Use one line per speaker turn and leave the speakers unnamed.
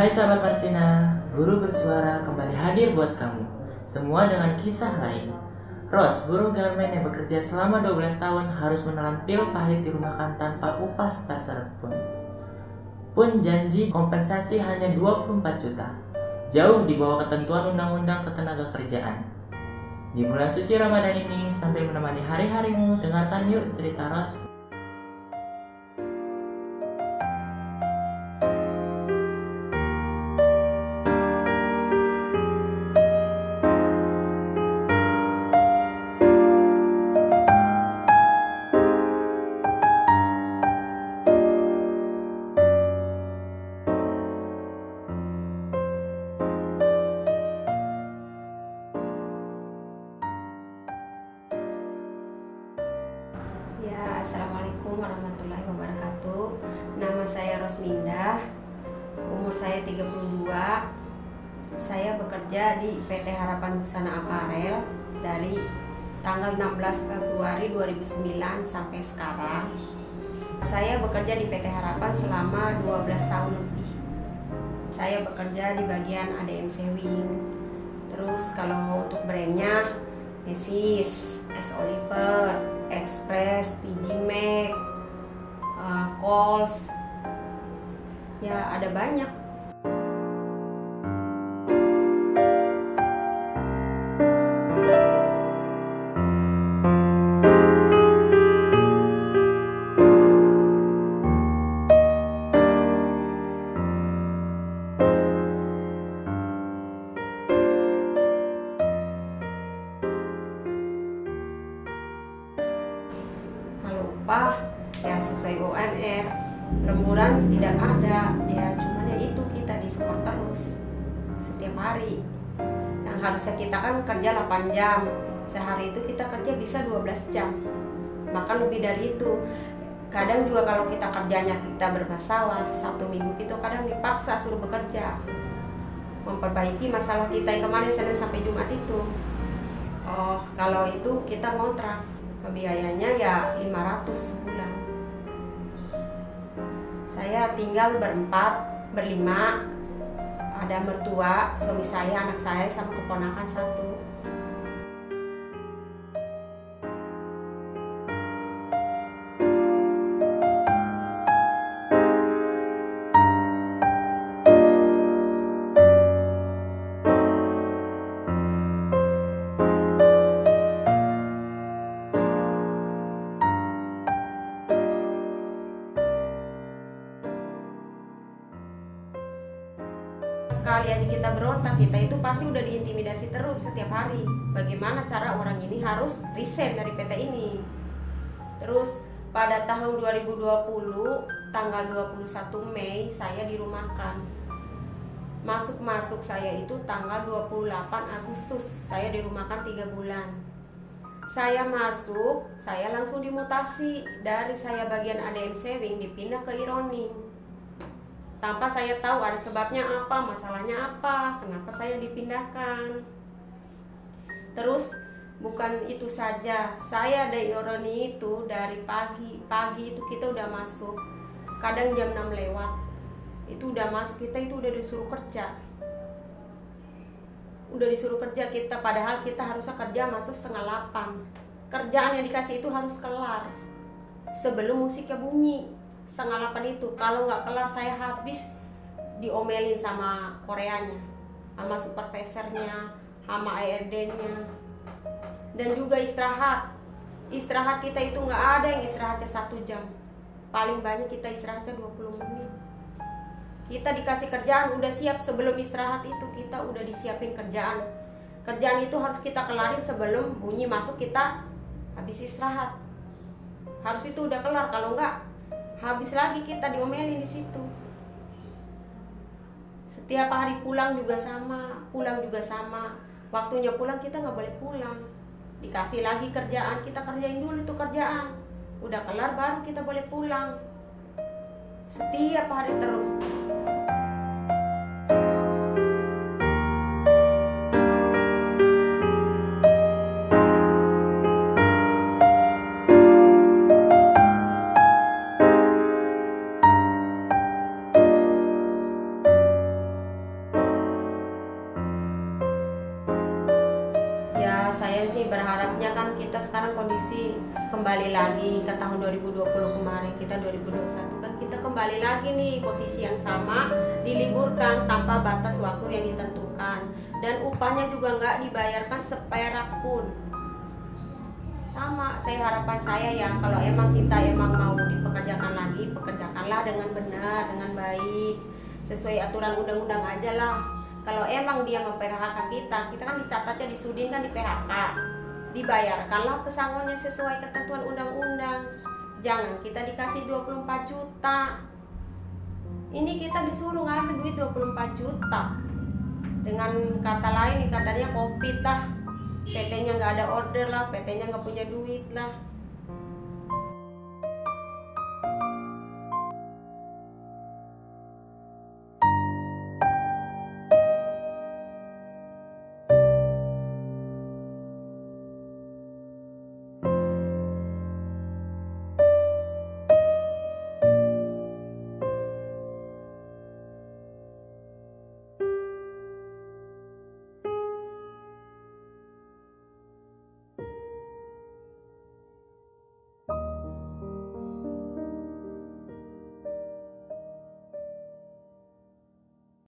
Hai sahabat Marsina, guru bersuara kembali hadir buat kamu. Semua dengan kisah lain. Ros, guru garmen yang bekerja selama 12 tahun harus menelan pil pahit di rumah kan tanpa upah sepeser pun. Pun janji kompensasi hanya 24 juta. Jauh di bawah ketentuan undang-undang ketenaga kerjaan. Di bulan suci Ramadan ini, sambil menemani hari-harimu, dengarkan yuk cerita Ros.
Saya Rosminda Umur saya 32 Saya bekerja di PT Harapan Busana Aparel Dari tanggal 16 Februari 2009 sampai sekarang. Saya bekerja di PT Harapan selama 12 tahun lebih. Saya bekerja di bagian ADMC Wing Terus kalau untuk brandnya Macy's, S. Oliver, Express, TG Max, uh, ya ada banyak. Upah ya sesuai UMR, lemburan tidak ada, ya cuman ya itu kita di support terus setiap hari. Yang harusnya kita kan kerja 8 jam, sehari itu kita kerja bisa 12 jam, bahkan lebih dari itu. Kadang juga kalau kita kerjanya kita bermasalah, satu minggu itu kadang dipaksa suruh bekerja memperbaiki masalah kita yang kemarin Senin sampai Jumat itu. Oh, kalau itu kita ngontrak biayanya ya 500 sebulan saya tinggal berempat berlima. Ada mertua suami saya anak saya sama keponakan satu sekali aja kita berontak kita itu pasti udah diintimidasi terus setiap hari. Bagaimana cara orang ini harus resign dari PT ini? Terus pada tahun 2020 tanggal 21 Mei saya dirumahkan. Masuk-masuk saya itu tanggal 28 Agustus saya dirumahkan tiga bulan. Saya masuk saya langsung dimutasi. Dari saya bagian ADM saving dipindah ke Ironi tanpa saya tahu ada sebabnya apa, masalahnya apa, kenapa saya dipindahkan. Terus bukan itu saja, saya dari Ironi itu dari pagi, pagi itu kita udah masuk, kadang jam 6 lewat, itu udah masuk kita itu udah disuruh kerja. Udah disuruh kerja kita, padahal kita harusnya kerja masuk setengah 8 Kerjaan yang dikasih itu harus kelar sebelum musiknya bunyi setengah delapan itu. Kalau nggak kelar saya habis diomelin sama Koreanya sama supervisornya sama ARD-nya dan juga istirahat. Istirahat kita itu nggak ada yang istirahatnya satu jam. Paling banyak kita istirahatnya 20 menit. Kita dikasih kerjaan udah siap. Sebelum istirahat itu kita udah disiapin kerjaan. Kerjaan itu harus kita kelarin sebelum bunyi masuk kita habis istirahat. Harus itu udah kelar kalau nggak habis lagi kita diomelin di situ. Setiap hari pulang juga sama pulang juga sama. Waktunya pulang kita nggak boleh pulang. Dikasih lagi kerjaan kita kerjain dulu itu kerjaan. Udah kelar baru kita boleh pulang. Setiap hari terus saya sih berharapnya kan kita sekarang kondisi kembali lagi ke tahun 2020 kemarin kita 2021 kan kita kembali lagi nih posisi yang sama diliburkan tanpa batas waktu yang ditentukan. Dan upahnya juga nggak dibayarkan seperak pun. Sama saya harapan saya ya kalau emang kita emang mau dipekerjakan lagi pekerjakanlah dengan benar dengan baik. Sesuai aturan undang-undang aja lah kalau emang dia memphk kita kita kan dicatatnya di sudin kan di PHK dibayarkanlah pesangonnya sesuai ketentuan undang-undang jangan. Kita dikasih 24 juta. Ini kita disuruh ngambil duit 24 juta. Dengan kata lain katanya covid lah. PT nya nggak ada order lah PT nya nggak punya duit lah